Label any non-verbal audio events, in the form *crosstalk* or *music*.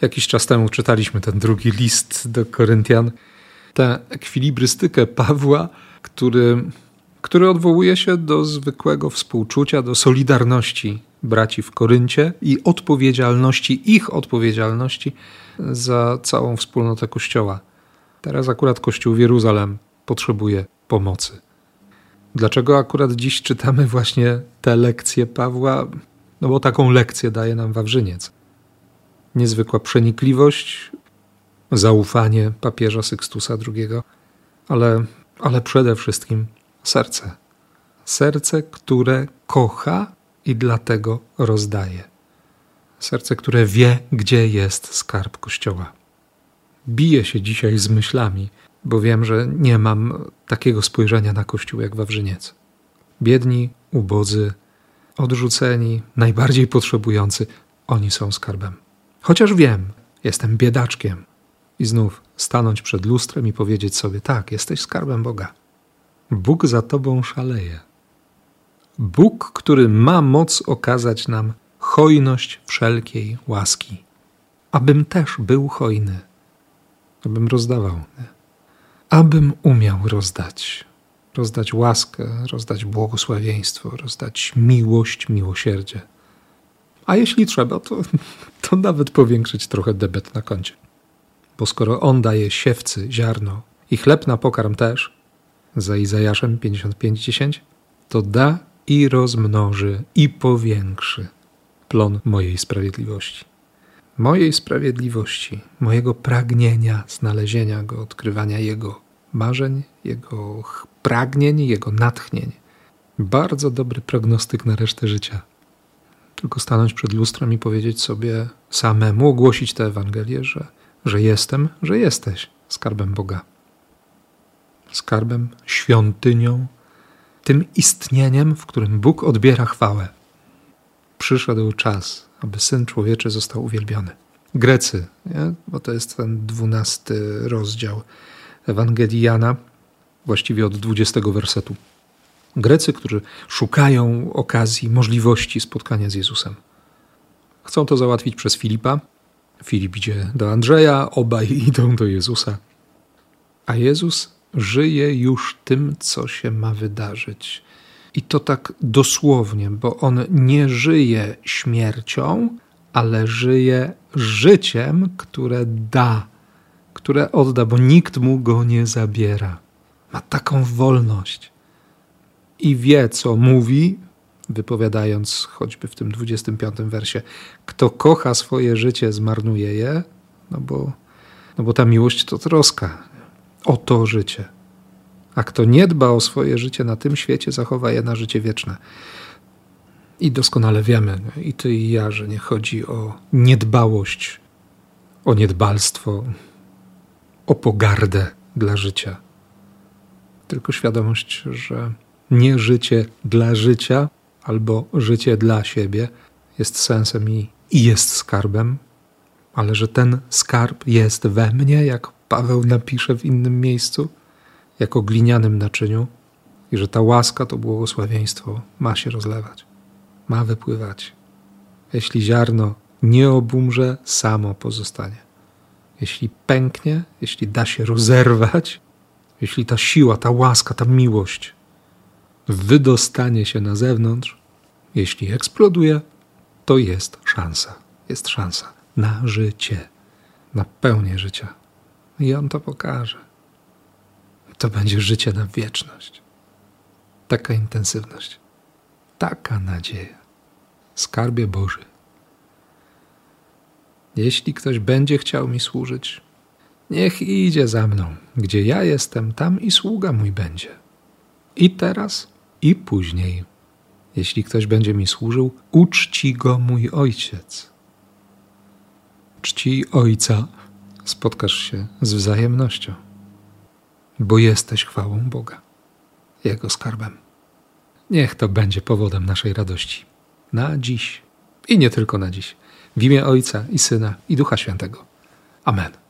Jakiś czas temu czytaliśmy ten drugi list do Koryntian. Tę ekwilibrystykę Pawła, który, który odwołuje się do zwykłego współczucia, do solidarności braci w Koryncie i odpowiedzialności, ich odpowiedzialności za całą wspólnotę Kościoła. Teraz akurat Kościół w Jeruzalem potrzebuje pomocy. Dlaczego akurat dziś czytamy właśnie te lekcje Pawła? No bo taką lekcję daje nam Wawrzyniec. Niezwykła przenikliwość, zaufanie papieża Sykstusa II, ale, ale przede wszystkim serce. Serce, które kocha i dlatego rozdaje. Serce, które wie, gdzie jest skarb Kościoła. Biję się dzisiaj z myślami, bo wiem, że nie mam takiego spojrzenia na Kościół jak Wawrzyniec. Biedni, ubodzy, odrzuceni, najbardziej potrzebujący, oni są skarbem. Chociaż wiem, jestem biedaczkiem. I znów stanąć przed lustrem i powiedzieć sobie: tak, jesteś skarbem Boga. Bóg za tobą szaleje. Bóg, który ma moc okazać nam hojność wszelkiej łaski, abym też był hojny, abym rozdawał, abym umiał rozdać, rozdać łaskę, rozdać błogosławieństwo, rozdać miłość, miłosierdzie. A jeśli trzeba, to, to nawet powiększyć trochę debet na koncie. Bo skoro On daje siewcy ziarno i chleb na pokarm też, za Izajaszem 55:10, to da i rozmnoży i powiększy plon mojej sprawiedliwości. Mojej sprawiedliwości, mojego pragnienia znalezienia go, odkrywania Jego marzeń, Jego pragnień, Jego natchnień. Bardzo dobry prognostyk na resztę życia. Tylko stanąć przed lustrem i powiedzieć sobie samemu, ogłosić tę Ewangelię, że, że jestem, że jesteś skarbem Boga. Skarbem, świątynią, tym istnieniem, w którym Bóg odbiera chwałę. Przyszedł czas, aby Syn Człowieczy został uwielbiony. Grecy, nie? bo to jest ten dwunasty rozdział Ewangelii Jana, właściwie od dwudziestego wersetu. Grecy, którzy szukają okazji, możliwości spotkania z Jezusem. Chcą to załatwić przez Filipa. Filip idzie do Andrzeja, obaj *laughs* idą do Jezusa. A Jezus żyje już tym, co się ma wydarzyć. I to tak dosłownie, bo on nie żyje śmiercią, ale żyje życiem, które da, które odda, bo nikt mu go nie zabiera. Ma taką wolność i wie, co mówi, wypowiadając choćby w tym 25 wersie: Kto kocha swoje życie, zmarnuje je, no bo, no bo ta miłość to troska o to życie. A kto nie dba o swoje życie na tym świecie, zachowa je na życie wieczne. I doskonale wiemy, i ty i ja, że nie chodzi o niedbałość, o niedbalstwo, o pogardę dla życia, tylko świadomość, że nie życie dla życia albo życie dla siebie jest sensem i, i jest skarbem, ale że ten skarb jest we mnie, jak Paweł napisze w innym miejscu, jako glinianym naczyniu, i że ta łaska, to błogosławieństwo ma się rozlewać, ma wypływać. Jeśli ziarno nie obumrze, samo pozostanie. Jeśli pęknie, jeśli da się rozerwać, jeśli ta siła, ta łaska, ta miłość wydostanie się na zewnątrz, jeśli eksploduje, to jest szansa. Jest szansa na życie, na pełnię życia. I on to pokaże. To będzie życie na wieczność. Taka intensywność, taka nadzieja. Skarbie Boży. Jeśli ktoś będzie chciał mi służyć, niech idzie za mną. Gdzie ja jestem, tam i sługa mój będzie. I teraz, i później. Jeśli ktoś będzie mi służył, uczci go mój ojciec. Czci ojca, spotkasz się z wzajemnością, bo jesteś chwałą Boga, Jego skarbem. Niech to będzie powodem naszej radości. Na dziś i nie tylko na dziś. W imię Ojca i Syna i Ducha Świętego. Amen.